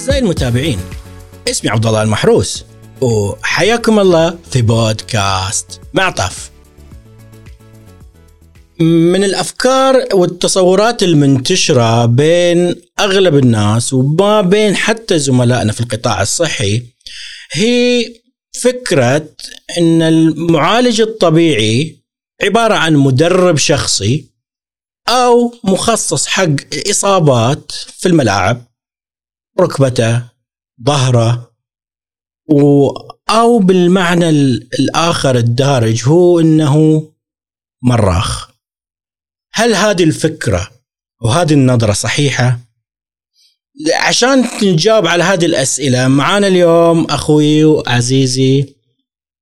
أعزائي المتابعين اسمي عبد الله المحروس وحياكم الله في بودكاست معطف. من الأفكار والتصورات المنتشرة بين أغلب الناس وما بين حتى زملائنا في القطاع الصحي هي فكرة إن المعالج الطبيعي عبارة عن مدرب شخصي أو مخصص حق إصابات في الملاعب. ركبته ظهره و أو بالمعنى الآخر الدارج هو إنه مراخ. هل هذه الفكرة وهذه النظرة صحيحة؟ عشان نجاوب على هذه الأسئلة معانا اليوم أخوي وعزيزي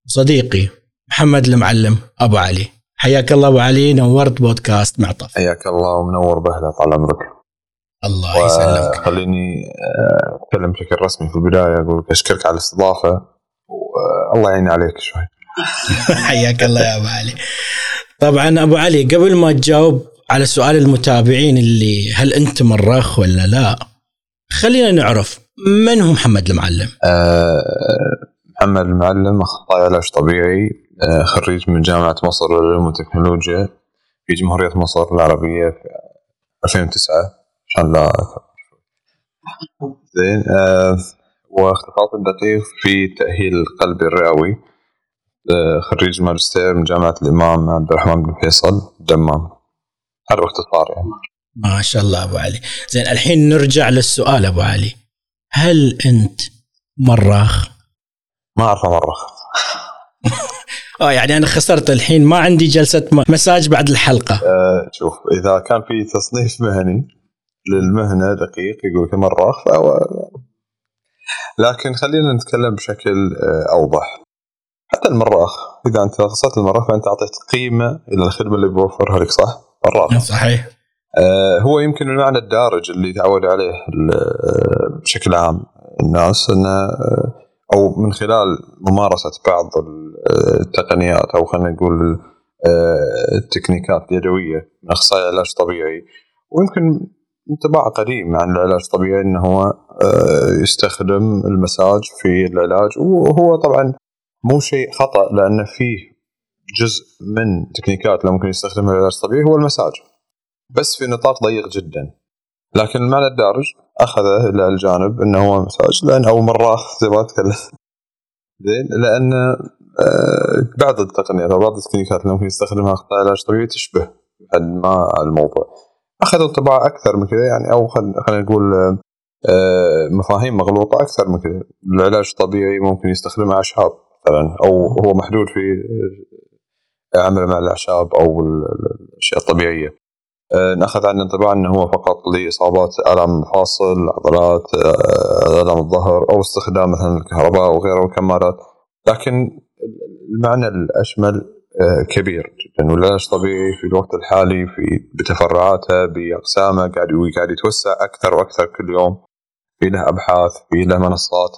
صديقي محمد المعلم أبو علي. حياك الله أبو علي نورت بودكاست معطف حياك الله ومنور بهلا طال عمرك. الله يسلمك. خليني آه، أتكلم بشكل رسمي في البداية أقول أشكرك على الاستضافة والله يعين عليك شوي. حياك الله يا أبو علي. طبعا أبو علي قبل ما تجاوب على سؤال المتابعين اللي هل أنت مرخ ولا لا خلينا نعرف من هو محمد المعلم؟ أه محمد المعلم اخصائي علاج طبيعي أه خريج من جامعة مصر للعلوم والتكنولوجيا في جمهورية مصر العربية في 2009 لا زين أه واختصاصي الدقيق في تأهيل القلب الرئوي. أه خريج ماجستير من جامعة الإمام عبد الرحمن بن فيصل دمام. هذا باختصار يعني. ما شاء الله أبو علي. زين الحين نرجع للسؤال أبو علي. هل أنت مراخ؟ ما أعرف أمرخ. آه يعني أنا خسرت الحين. ما عندي جلسة مساج بعد الحلقة. أه شوف إذا كان في تصنيف مهني للمهنة دقيق يقول لك مراخ فهو لكن خلينا نتكلم بشكل أوضح. حتى المراخ إذا أنت خسرت المراخ فانت أعطيت قيمة إلى الخدمة اللي بيوفرها لك صح؟ مراخ صحيح. آه هو يمكن المعنى الدارج اللي تعود عليه بشكل عام الناس انه أو من خلال ممارسة بعض التقنيات أو خلينا نقول التكنيكات اليدوية من أخصائي علاج طبيعي. ويمكن انطباع قديم عن العلاج. الطبيعي إنه هو يستخدم المساج في العلاج وهو طبعا مو شيء خطأ لأن فيه جزء من تكنيكات اللي ممكن يستخدمها العلاج الطبيعي هو المساج. بس في نطاق ضيق جدا. لكن المعنى الدارج أخذه إلى الجانب إنه هو مساج لأن أو مراخ زي ما زين لأن بعض التقنيات أو بعض التكنيكات اللي ممكن يستخدمها اخصائي علاج طبيعي تشبه حد ما الموضوع. اخذ انطباع أكثر من كذا يعني أو خلينا نقول مفاهيم مغلوطة أكثر من كذا. العلاج الطبيعي ممكن يستخدمه أعشاب مثلا أو هو محدود في عمل مع الأعشاب أو الأشياء الطبيعية. نأخذ عن انطباع إنه هو فقط لإصابات الام المفاصل عضلات الام الظهر أو استخدام مثلا الكهرباء وغيره الكمالات. لكن المعنى الأشمل كبير جدا. والعلاج الطبيعي في الوقت الحالي في بتفرعاته باقسامه قاعد قاعد يتوسع أكثر وأكثر كل يوم. في له أبحاث في له منصات.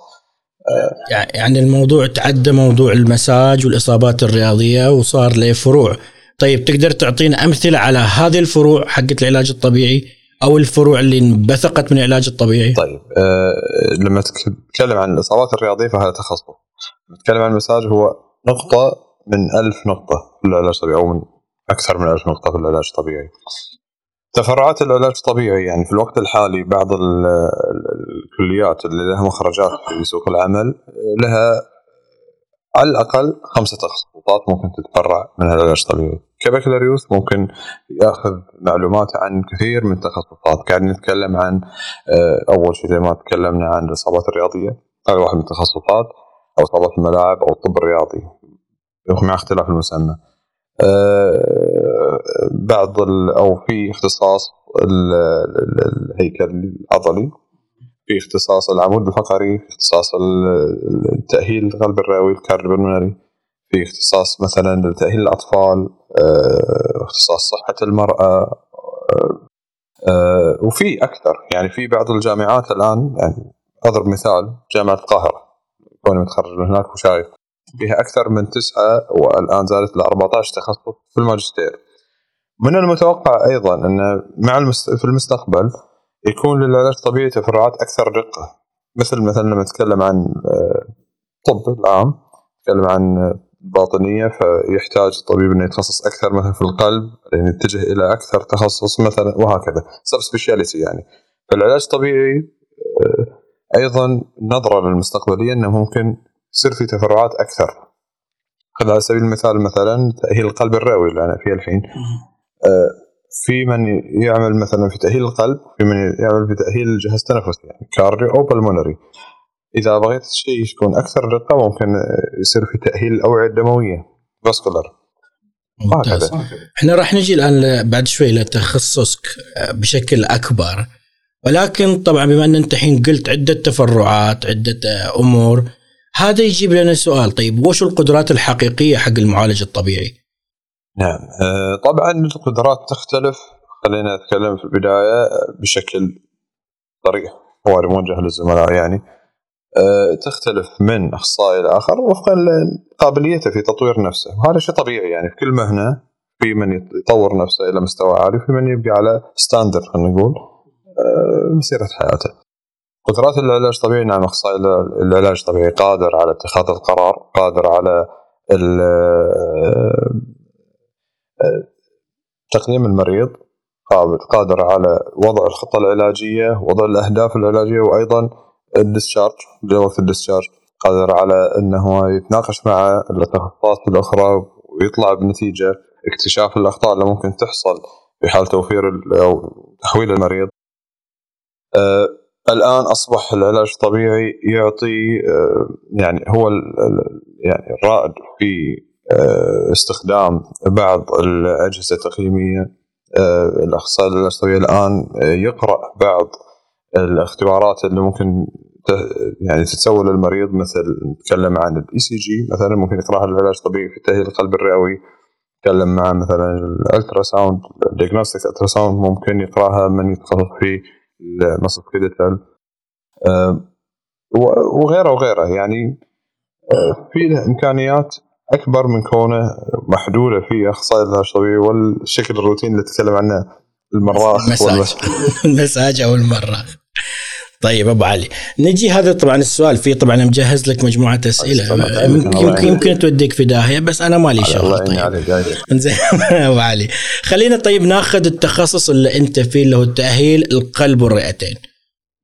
يعني الموضوع تعدى موضوع المساج والإصابات الرياضية وصار له فروع. طيب تقدر تعطينا أمثلة على هذه الفروع حقت العلاج الطبيعي أو الفروع اللي انبثقت من العلاج الطبيعي؟ طيب أه لما تتكلم عن الإصابات الرياضية فهذا تخصص. نتكلم عن المساج هو نقطة من ألف نقطة في العلاج الطبيعي أو من أكثر من ألف نقطة في العلاج الطبيعي. تفرعات العلاج الطبيعي يعني في الوقت الحالي بعض الكليات اللي لها مخرجات في سوق العمل لها على الأقل خمسة تخصصات ممكن تتفرع من العلاج الطبيعي. كبكالوريوس ممكن يأخذ معلومات عن كثير من التخصصات قاعد نتكلم عن أول شيء زي ما تكلمنا عن الإصابات الرياضية هذا واحد من التخصصات أو إصابات الملاعب أو الطب الرياضي. مع اختلاف المسمى. بعض أو في اختصاص الهيكل العضلي في اختصاص العمود الفقري في اختصاص التأهيل القلب الرئوي الكارديوبلمونري في اختصاص مثلا تأهيل الأطفال اختصاص صحة المرأة وفي أكثر. يعني في بعض الجامعات الآن يعني أضرب مثال جامعة القاهرة. كوني متخرج من هناك وشايف فيها أكثر من تسعة والآن زادت ل 14 تخصص في الماجستير. من المتوقع أيضا أن مع المست... في المستقبل يكون للعلاج الطبيعي تفرعات أكثر دقة. مثل مثلا لما نتكلم عن الطب العام نتكلم عن باطنية فيحتاج الطبيب إنه يتخصص أكثر مثلا في القلب يعني يتجه إلى أكثر تخصص مثلا وهكذا. sub-specialty يعني. فالعلاج الطبيعي أيضا نظره للمستقبلية إنه ممكن يصير في تفرعات أكثر. خذ على سبيل المثال مثلا تأهيل القلب الرئوي اللي أنا فيه الحين. في من يعمل مثلا في تأهيل القلب في من يعمل في تأهيل الجهاز التنفسي يعني cardio أو pulmonary إذا بغيت شيء يكون أكثر دقه ممكن يصير في تأهيل الاوعيه الدمويه vascular ممتاز. إحنا راح نجي الآن بعد شوي لتخصصك بشكل أكبر. ولكن طبعا بما أن أنت الحين قلت عدة تفرعات عدة أمور هذا يجيب لنا سؤال. طيب وش القدرات الحقيقية حق المعالج الطبيعي؟ نعم. آه، طبعا القدرات تختلف. خلينا نتكلم في البداية بشكل صريح هو موجه للزملاء يعني. آه، تختلف من أخصائي لاخر وفقا لقابليته في تطوير نفسه. وهذا شيء طبيعي يعني في كل مهنة في من يطور نفسه إلى مستوى عالي وفي من يبقى على standard خلينا نقول آه، مسيرة حياته. قدرات العلاج الطبيعي نعم أخصائي العلاج الطبيعي قادر على اتخاذ القرار، قادر على تقييم المريض قادر على وضع الخطة العلاجية وضع الأهداف العلاجية وأيضا ال discharge وقت ال discharge. قادر على أنه يتناقش مع التخصصات الأخرى ويطلع بنتيجة اكتشاف الأخطاء اللي ممكن تحصل في حال توفير أو تحويل المريض. آه الآن أصبح العلاج الطبيعي يعطي آه يعني هو يعني الرائد في آه، استخدام بعض الأجهزة التقييمية آه، الأخصائي الطبيعي الآن آه، يقرأ بعض الاختبارات اللي ممكن يعني تتسوى للمريض مثل نتكلم عن ال ECG مثلا ممكن يقرأها العلاج الطبيعي في تاهيل القلب الرئوي. نتكلم مع مثلا ال ultrasound ال diagnostic sound ممكن يقرأها من يتخصص في ال musculoskeletal وغيره وغيره. يعني في إمكانيات أكبر من كونه محدودة في أخصائي العلاج الطبيعي والشكل الروتين اللي تتكلم عنه المراخ المساج. المساج أو المراخ طيب أبو علي. نجي هذا طبعا السؤال في طبعا مجهز لك مجموعة أسئلة. يمكن يمكن توديك في داهية بس أنا مالي شغل. طيب. زين أبو علي. خلينا طيب ناخذ التخصص اللي أنت فيه اللي هو تاهيل القلب والرئتين.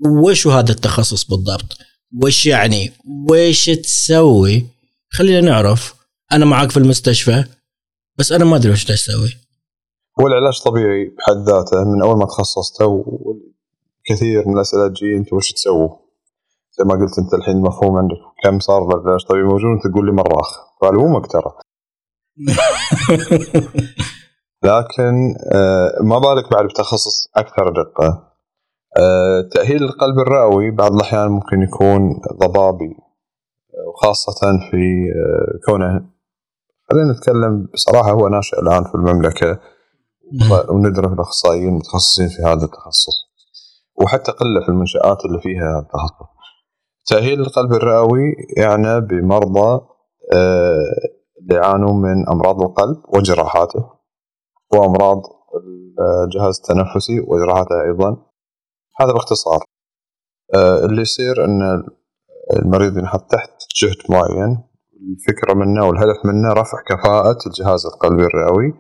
وش هذا التخصص بالضبط؟ وش يعني؟ وش تسوي؟ خلينا نعرف. أنا معك في المستشفى بس أنا ما أدري وش أسوي هو العلاج طبيعي بحد ذاته من أول ما تخصصت كثير من الأسئلة تجي أنت وش تسوي؟ زي ما قلت أنت الحين المفهوم عندك كم صار العلاج الطبيعي موجود تقول لي مراخ فالومك ترى لكن آه، ما بالك بعد بتخصص أكثر دقة. آه، تأهيل القلب الرئوي بعض الأحيان ممكن يكون ضبابي. وخاصة في آه، كونه خلينا نتكلم بصراحة هو ناشئ الآن في المملكة. وندرس الأخصائيين المتخصصين في هذا التخصص. وحتى قلة في المنشآت اللي فيها التخصص تأهيل القلب الرئوي يعني بمرضى آه، اللي يعانون من أمراض القلب وجراحاته وأمراض الجهاز التنفسي وجراحاته أيضا. هذا باختصار. آه، اللي يصير إن المريض ينحط تحت جهد معين الفكرة منه والهدف منه رفع كفاءة الجهاز القلبي الرئوي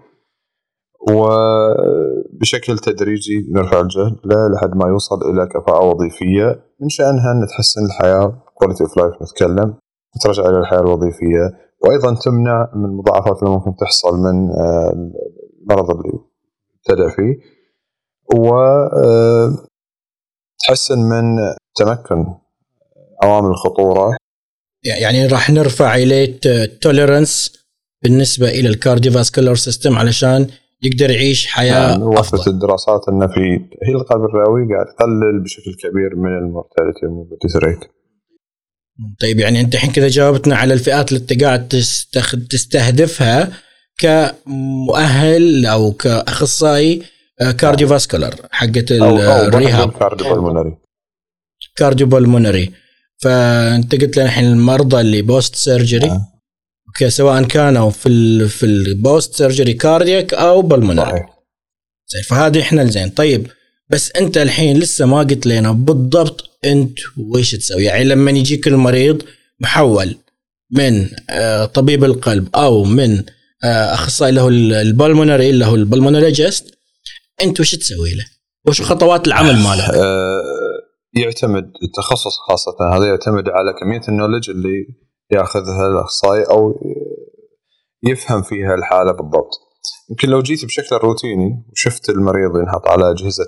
وبشكل تدريجي نرفع الجهد لحد ما يوصل إلى كفاءة وظيفية. من شأنها أن تحسن الحياة quality of life نتكلم وترجع إلى الحياة الوظيفية. وأيضا تمنع من المضاعفات اللي ممكن تحصل من آه، المرض اللي ابتدأ فيه. وتحسن آه، من تمكن عوامل الخطورة. يعني راح نرفع إليه tolerance بالنسبة إلى ال cardiovascular system علشان يقدر يعيش حياة يعني وصلت الدراسات إنه في هي القلب الرئوي قاعد تقلل بشكل كبير من ال mortality وال mortality rate طيب يعني أنت الحين كذا جاوبتنا على الفئات اللي أنت قاعد تستهدفها كمؤهل أو كأخصائي cardiovascular حقت ال rehab. كارديو كارديو فأنت قلت لنا الحين المرضى اللي post surgery آه. سواء كانوا في ال في ال post surgery cardiac أو pulmonary زين فهذه إحنا الزين طيب بس أنت الحين لسه ما قلت لنا بالضبط أنت وش تسوي يعني لما يجيك المريض محول من آه، طبيب القلب أو من آه، أخصائي له ال pulmonary اللي هو ال pulmonologist أنت وش تسوي له؟ وش خطوات العمل ماله؟ آه، يعتمد التخصص خاصة هذا يعتمد على كمية ال knowledge اللي ياخذها الاخصائي أو يفهم فيها الحالة بالضبط. يمكن لو جيت بشكل روتيني وشفت المريض ينحط على أجهزة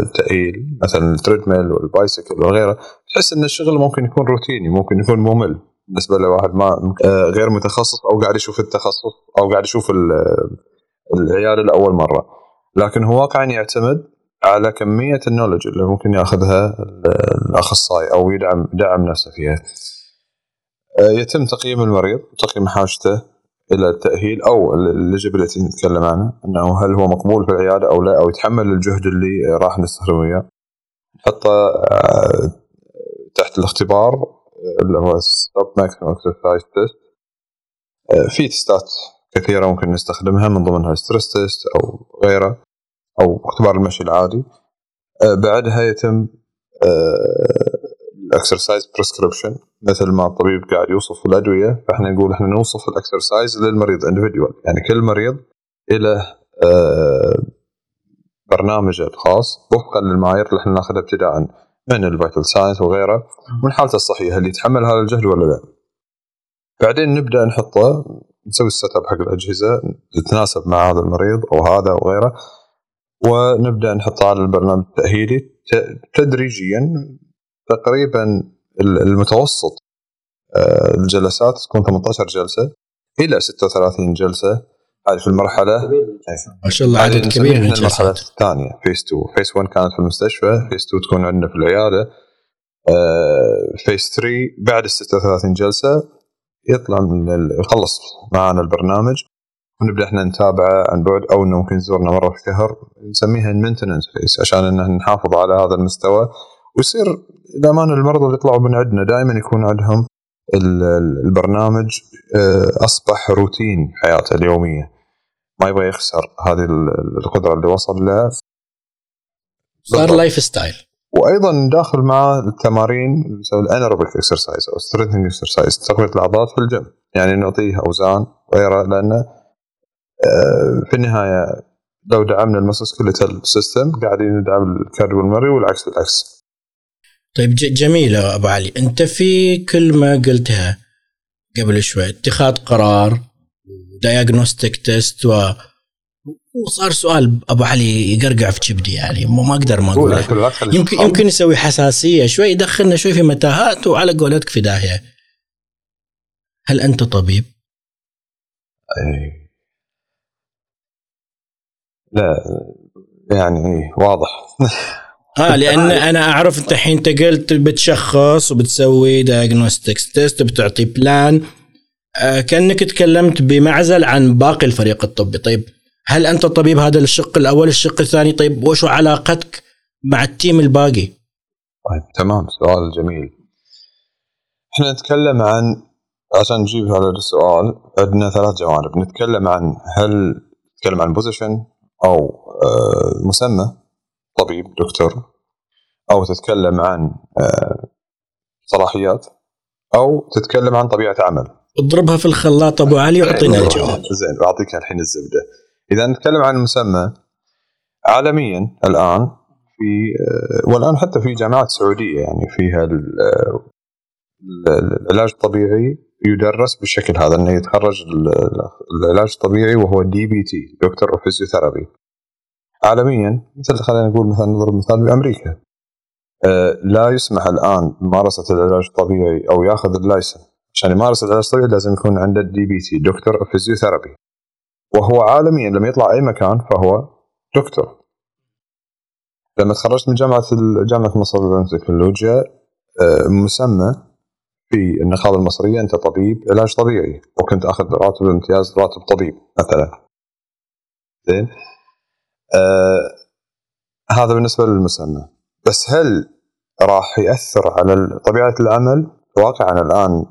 التأهيل مثلا ال treadmill وال bicycle وغيره تحس إن الشغل ممكن يكون روتيني ممكن يكون ممل بالنسبة لواحد ما غير متخصص أو قاعد يشوف التخصص أو قاعد يشوف العياده لأول مرة لكن هو واقعا يعتمد على كمية ال knowledge اللي ممكن ياخذها الأخصائي أو يدعم دعم نفسه فيها. آه، يتم تقييم المريض وتقييم حاجته إلى التأهيل أو ال eligibility نتكلم عنه أنه هل هو مقبول في العيادة أو لا أو يتحمل الجهد اللي راح نستخدمه وياه. نحطه آه، تحت الاختبار اللي هو submaximum exercise test في تستات كثيرة ممكن نستخدمها من ضمنها stress test أو غيره أو اختبار المشي العادي آه، بعدها يتم ال exercise prescription مثل ما الطبيب قاعد يوصف الأدوية فاحنا نقول إحنا نوصف ال exercise للمريض individual يعني كل مريض له آه، برنامجه الخاص. وفقا للمعايير اللي إحنا ناخذها ابتداء من ال vital signs وغيره من حالته الصحيه هل يتحمل هذا الجهد ولا لا. بعدين نبدأ نحطه نسوي ال setup حق الأجهزة تتناسب مع هذا المريض أو هذا أو غيره. ونبدأ نحطه على البرنامج التأهيلي تدريجيا تقريبا المتوسط آه، الجلسات تكون 18 جلسة إلى 36 جلسة. هذه في المرحلة ما شاء الله عدد كبير من المرحلة الثانية phase 2 phase 1 كانت في المستشفى phase 2 تكون عندنا في العيادة. phase آه، 3 بعد ال 36 جلسة يطلع من يخلص معنا البرنامج. ونبدأ إحنا نتابعه عن بعد أو إنه ممكن يزورنا مرة في الشهر. نسميها ال maintenance phase عشان انه نحافظ على هذا المستوى. ويصير للامانه المرضى اللي يطلعوا من عندنا دائما يكون عندهم البرنامج آه، أصبح روتين حياته اليومية. ما يبغى يخسر هذه القدرة اللي وصل لها. صار lifestyle وأيضا داخل مع التمارين اللي نسوي ال anaerobic exercise أو strengthening exercise تقوية العضلات في الجيم. يعني نعطيه أوزان غيره لأنه آه، في النهاية لو دعمنا ال musculoskeletal system قاعدين ندعم ال cardiopulmonary والعكس بالعكس. طيب جميلة أبو علي. أنت في كلمة قلتها قبل شوي اتخاذ قرار و diagnostic test و وصار سؤال أبو علي يقرقع في كبدي يعني. ما أقدر ما أقول. يمكن يمكن يسوي حساسية شوي يدخلنا شوي في متاهات وعلى قولتك في داهية. هل أنت طبيب؟ أي. لا يعني واضح. آه لأن أنا أعرف أنت الحين أنت قلت بتشخص وبتسوي diagnostics test وبتعطي plan آه كأنك تكلمت بمعزل عن باقي الفريق الطبي. طيب هل أنت طبيب هذا الشق الأول الشق الثاني؟ طيب وشو علاقتك مع ال team الباقي؟ طيب تمام سؤال جميل. إحنا نتكلم عن عشان نجيب على السؤال عندنا ثلاث جوانب. نتكلم عن هل نتكلم عن position أو آه، مسمى. طبيب دكتور أو تتكلم عن آه، صلاحيات أو تتكلم عن طبيعة عمل. اضربها في الخلاط أبو علي وأعطينا الجواب. زين بعطيك الحين الزبدة. إذا نتكلم عن المسمى عالميا الآن في آه، والآن حتى في جامعات سعودية يعني فيها آه، العلاج الطبيعي يدرس بالشكل هذا إنه يتخرج العلاج الطبيعي وهو DPT Doctor of Physiotherapy عالميا مثل خلينا نقول مثلا نضرب مثال بأمريكا. آه، لا يسمح الآن بممارسه العلاج الطبيعي أو يأخذ ال license عشان يمارس العلاج الطبيعي لازم يكون عنده ال DPT Doctor of Physiotherapy وهو عالميا لما يطلع أي مكان فهو دكتور. لما تخرجت من جامعة جامعة مصر للتكنولوجيا آه، مسمى في النقابه المصريه أنت طبيب علاج طبيعي. وكنت أخذ راتب امتياز راتب طبيب مثلا. زين؟ آه هذا بالنسبة للمسمى. بس هل راح يأثر على طبيعة العمل؟ واقعا الآن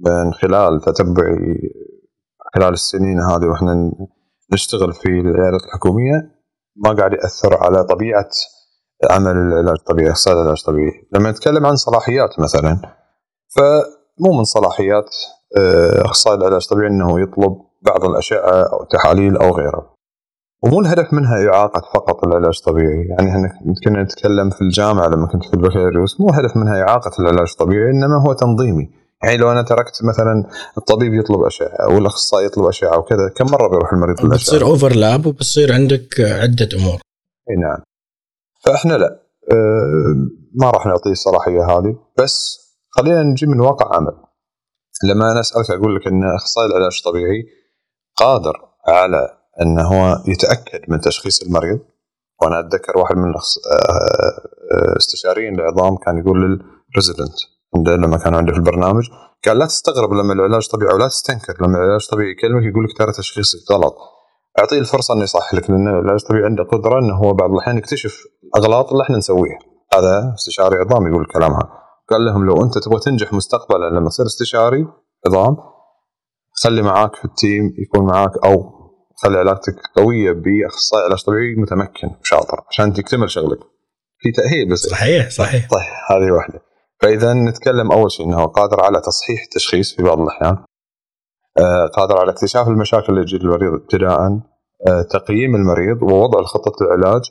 من خلال تتبعي خلال السنين هذه وإحنا نشتغل في العيادات الحكومية ما قاعد يأثر على طبيعة عمل العلاج الطبيعي اخصائي العلاج الطبيعي. لما نتكلم عن صلاحيات مثلا فمو من صلاحيات آه، أخصائي العلاج الطبيعي إنه يطلب بعض الاشعه أو تحاليل أو غيره. ومو الهدف منها إعاقة فقط العلاج الطبيعي يعني إحنا كنا نتكلم في الجامعة لما كنت في البكالوريوس مو الهدف منها إعاقة العلاج الطبيعي إنما هو تنظيمي. يعني لو أنا تركت مثلا الطبيب يطلب أشعة أو الأخصائي يطلب أشعة وكذا كم مرة بيروح المريض للاشعه بتصير overlap وبتصير عندك عدة أمور. إي نعم. فإحنا لا. أه ما راح نعطيه الصلاحية هذه بس خلينا نجي من واقع عمل. لما أنا أسألك أقول لك إن أخصائي العلاج الطبيعي قادر على انه هو يتأكد من تشخيص المريض. وأنا أتذكر واحد من استشاريين العظام كان يقول للريزيدنت لما كان عنده في البرنامج قال لا تستغرب لما العلاج طبيعي ولا تستنكر لما العلاج طبيعي يكلمك يقول لك ترى تشخيصك غلط. أعطيه الفرصة إنه يصحح لك لأن العلاج الطبيعي عنده قدرة إنه هو بعض الأحيان يكتشف الاغلاط اللي إحنا نسويها. هذا استشاري عظام يقول الكلام هذا قال لهم لو أنت تبغى تنجح مستقبلا لما تصير استشاري عظام خلي معاك في التيم يكون معاك أو خلي علاقتك قوية بأخصائي علاج طبيعي متمكن وشاطر عشان تكتمل شغلك. في تأهيل بس. صحيح صحيح. طيب هذه واحدة. فإذا نتكلم أول شيء إنه قادر على تصحيح التشخيص في بعض الأحيان. آه، قادر على اكتشاف المشاكل اللي تجي للمريض ابتداء آه، تقييم المريض ووضع خطة العلاج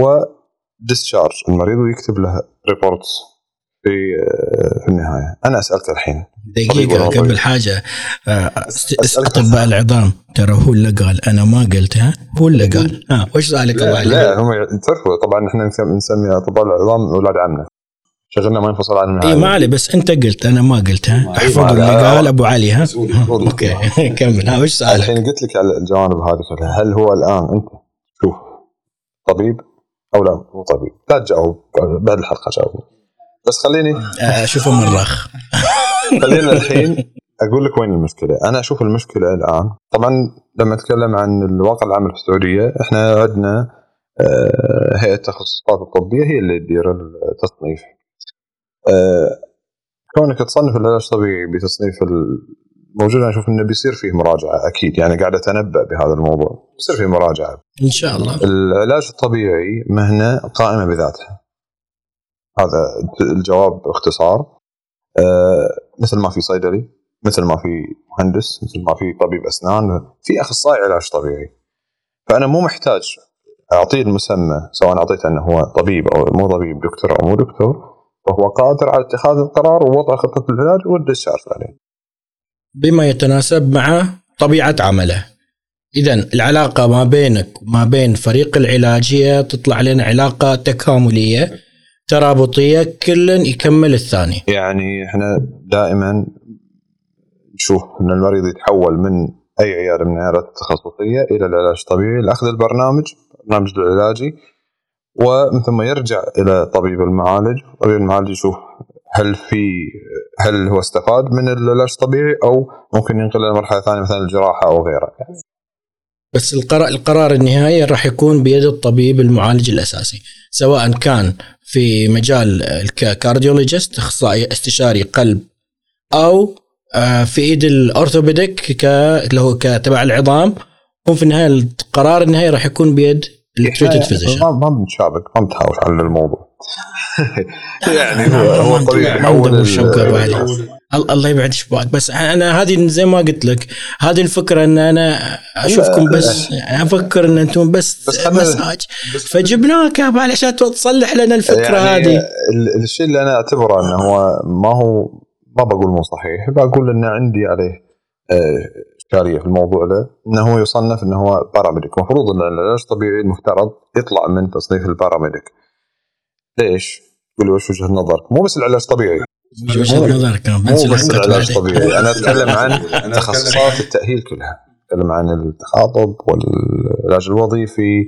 و discharge المريض ويكتب له reports في آه، في النهاية. أنا أسألك الحين. دقيقة قبل حاجة اطباء العظام. ترى هو اللي قال. أنا ما قلتها هو اللي قال. ها وش سؤالك علي؟ لا هم تعرفوا طبعا إحنا نسمي أطباء العظام أولاد عمنا. شغلنا ما ينفصل عن اي ما علي بس أنت قلت. أنا ما قلتها احفظ اللي قال أبو علي ها؟ أوكي. كمل. ها وش سؤالك؟ الحين قلت لك على الجوانب هذه. كلها هل هو الآن أنت؟ شوف. طبيب أو لا؟ مو طبيب. لا تجاوب. بعد الحلقة جاوب. بس خليني أشوفه مرخ خلينا الحين أقول لك وين المشكلة. أنا أشوف المشكلة الآن طبعا لما أتكلم عن الواقع العام في السعودية إحنا عندنا آه، هيئة التخصصات الطبية هي اللي تدير التصنيف. آه، كونك تصنف العلاج الطبيعي بتصنيف الموجود أنا أشوف إنه بيصير فيه مراجعة أكيد. يعني قاعد أتنبأ بهذا الموضوع. بيصير فيه مراجعة. إن شاء الله. العلاج الطبيعي مهنة قائمة بذاتها. هذا الجواب باختصار أه مثل ما في صيدلي مثل ما في مهندس مثل ما في طبيب أسنان في أخصائي علاج طبيعي فأنا مو محتاج أعطيه المسمى سواء أعطيته إنه هو طبيب أو مو طبيب دكتور أو مو دكتور فهو قادر على اتخاذ القرار ووضع خطة العلاج والديسشارج عليه. بما يتناسب مع طبيعة عمله. اذا العلاقة ما بينك وما بين فريق العلاج هي تطلع لنا علاقة تكاملية ترابطيه كل يكمل الثاني. يعني إحنا دائما نشوف إن المريض يتحول من أي عيادة من العيادات التخصصيه إلى العلاج الطبيعي لاخذ البرنامج البرنامج العلاجي ومن ثم يرجع إلى طبيب المعالج، طبيب المعالج يشوف هل في هل هو استفاد من العلاج الطبيعي أو ممكن ينقل إلى مرحلة ثانية مثلا الجراحة أو غيرها يعني. بس القرار القرار النهائي راح يكون بيد الطبيب المعالج الاساسي سواء كان في مجال ال cardiologist اخصائي استشاري قلب أو آه، في ايد ال orthopedic ك اللي هو كتبع العظام هو في النهايه القرار النهائي راح يكون بيد ال treating physician ما بنتشابك ما بتهاوش على الموضوع يعني هو هو طبيعي الله يبعد شباك. بس أنا هذه زي ما قلت لك هذه الفكرة إن أنا أشوفكم بس يعني أفكر إن أنتم بس, بس مساج. فجبناك علشان تصلح لنا الفكرة يعني هذه. الشيء اللي أنا أعتبره إنه هو ما هو ما بقول مو صحيح. بقول انه عندي عليه آه، اشكاليه في الموضوع ده إنه هو يصنف إنه هو باراميديك. المفروض إن العلاج الطبيعي المفترض يطلع من تصنيف الباراميديك. ليش؟ تقول لي وش وجهة نظرك؟ مو بس العلاج الطبيعي. مو بس العلاج الطبيعي أنا أتكلم عن تخصصات التأهيل كلها. أتكلم عن التخاطب والعلاج الوظيفي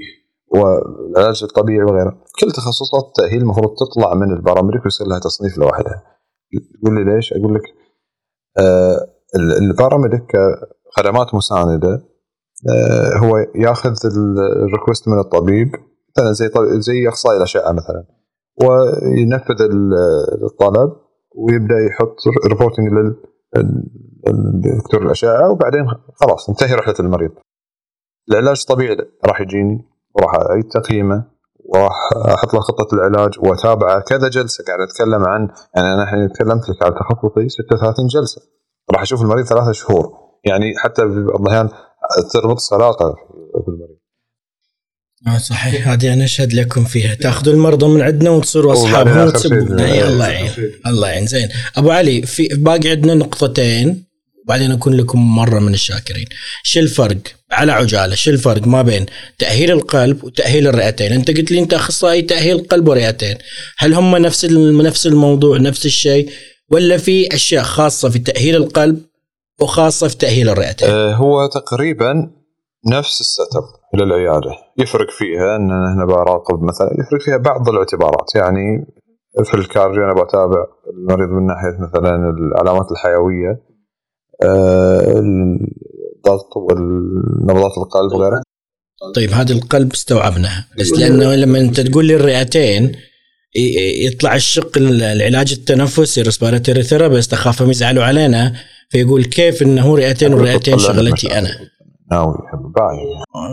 والعلاج الطبيعي وغيره. كل تخصصات التأهيل المفروض تطلع من ال paramedic ويصير لها تصنيف لوحدها. تقول لي ليش؟ أقول لك آه ال paramedic خدمات مساندة آه، هو ياخذ ال request من الطبيب مثلا زي زي أخصائي الأشعة مثلا وينفذ الطلب ويبدأ يحط ريبورتنج للدكتور الأشعة وبعدين خلاص انتهي رحلة المريض. العلاج الطبيعي راح يجيني وراح أعيد تقييمه وراح أحط له خطة العلاج وأتابعه كذا جلسة. قاعد أتكلم عن يعني أنا الحين تكلمت لك على تخصصي 36 جلسة. راح أشوف المريض ثلاثة شهور. يعني حتى بعض الأحيان تربط علاقه في المريض. آه صحيح. هذه أنا أشهد لكم فيها. تأخذوا المرضى من عندنا وتصيروا اصحابهم وتسبون الله يعين. الله يعين. زين. أبو علي في باقي عندنا نقطتين وبعدين أكون لكم مرة من الشاكرين. شو الفرق؟ على عجالة شو الفرق ما بين تأهيل القلب وتأهيل الرئتين؟ أنت قلت لي أنت أخصائي تأهيل قلب ورئتين. هل هم نفس نفس الموضوع نفس الشيء؟ ولا في أشياء خاصة في تأهيل القلب وخاصة في تأهيل الرئتين؟ أه هو تقريبا نفس ال set up. للعيادة. يفرق فيها إن أنا براقب مثلا يفرق فيها بعض الاعتبارات. يعني في ال cardio أنا بتابع المريض من ناحية مثلا العلامات الحيوية آه، الضغط والنبضات القلب وغيره طيب هذا القلب استوعبناها بس لأنه لما أنت تقول لي الرئتين يطلع الشق العلاج التنفسي respiratory therapist اخافهم يزعلوا علينا فيقول كيف إنه رئتين والرئتين شغلتي أنا؟ ناوي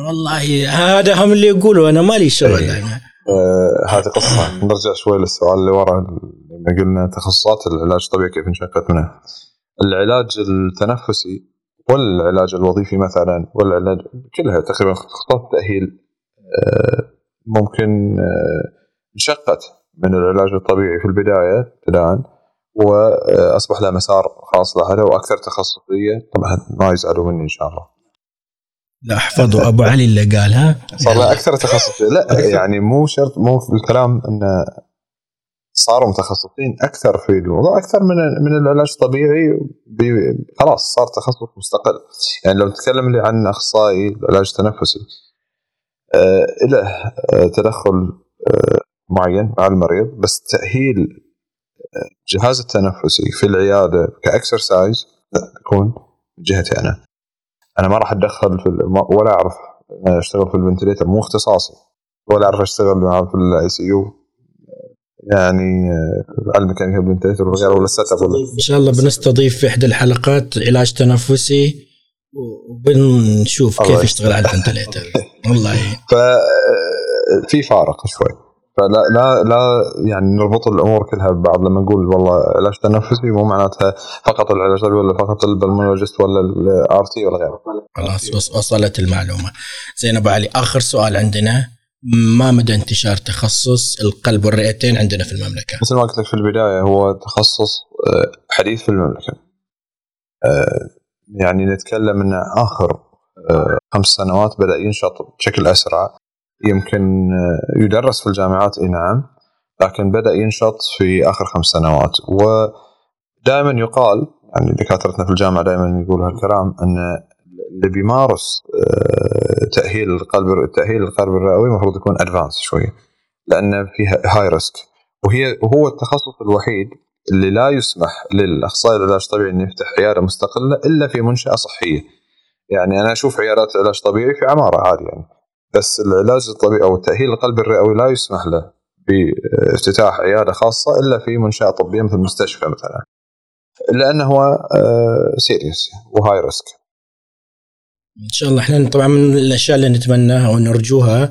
والله هذا هم اللي يقولوا أنا مالي شغل أيه. أنا. آه هذه قصة. نرجع شوي للسؤال اللي ورا لما قلنا تخصصات العلاج الطبيعي كيف انشقت منه العلاج التنفسي والعلاج الوظيفي مثلا والعلاج كلها تقريبا خطط تأهيل آه، ممكن آه، انشقت من العلاج الطبيعي في البداية ابتداء وأصبح لها مسار خاص لها وأكثر تخصصية طبعا ما يزعلوا مني إن شاء الله. لا احفظوا أبو علي اللي قالها صار له أكثر تخصصيه لا يعني مو شرط مو في الكلام انه صاروا متخصصين أكثر في الموضوع أكثر من من العلاج الطبيعي خلاص صار تخصص مستقل. يعني لو نتكلم اللي عن أخصائي العلاج التنفسي آه له آه تدخل آه معين مع المريض بس تأهيل الجهاز آه، التنفسي في العيادة ك exercise لا يكون جهتي أنا. أنا ما راح أتدخل في ولا أعرف أشتغل في ال ventilator مو اختصاصي ولا أعرف أشتغل في ال ICU يعني آه، على ال mechanical ventilator وغيره ولا ال set up إن شاء الله بنستضيف في إحدى الحلقات علاج تنفسي وبنشوف كيف يشتغل على ال ventilator. والله. ف آه، في فارق شوي. فلا لا لا يعني نربط الأمور كلها ببعض لما نقول والله علاج تنفسي مو معناتها فقط العلاج ولا فقط ال pulmonologist ولا ال RT ولا غيره خلاص وصلت المعلومة زين ابو علي آخر سؤال عندنا ما مدى انتشار تخصص القلب والرئتين عندنا في المملكة؟ مثل ما قلت لك في البداية هو تخصص آه، حديث في المملكة. آه، يعني نتكلم إن آخر آه، خمس سنوات بدأ ينشط بشكل أسرع يمكن يدرس في الجامعات إي نعم لكن بدأ ينشط في آخر خمس سنوات. ودائما يقال يعني دكاترتنا في الجامعة دائما يقولوا هالكلام أن اللي بيمارس آه، تأهيل القلب تأهيل القلب الرئوي المفروض يكون advanced شوي لأن فيها high risk وهي وهو التخصص الوحيد اللي لا يسمح للأخصائي العلاج الطبيعي إنه يفتح عيادة مستقلة إلا في منشأة صحية. يعني أنا أشوف عيادات علاج طبيعي في عمارة عادي يعني. بس العلاج الطبيعي أو التاهيل القلب الرئوي لا يسمح له بافتتاح عيادة خاصة إلا في منشأة طبية مثل مستشفى مثلا. لأنه هو serious و high risk. إن شاء الله إحنا طبعا من الأشياء اللي نتمناها ونرجوها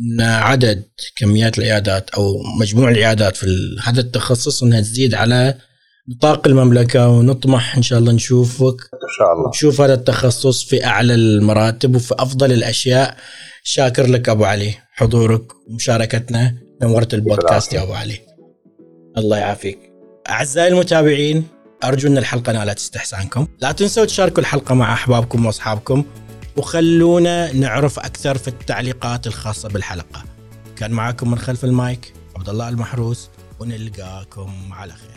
إن عدد كميات العيادات أو مجموع العيادات في هذا التخصص إنها تزيد على نطاق المملكة ونطمح إن شاء الله نشوفك إن شاء الله نشوف هذا التخصص في أعلى المراتب وفي أفضل الأشياء شاكر لك أبو علي حضورك ومشاركتنا نورت البودكاست يا أبو علي. الله يعافيك. أعزائي المتابعين أرجو إن الحلقة نالت استحسانكم. لا تنسوا تشاركوا الحلقة مع أحبابكم وأصحابكم وخلونا نعرف أكثر في التعليقات الخاصة بالحلقة. كان معكم من خلف المايك عبد الله المحروس ونلقاكم على خير.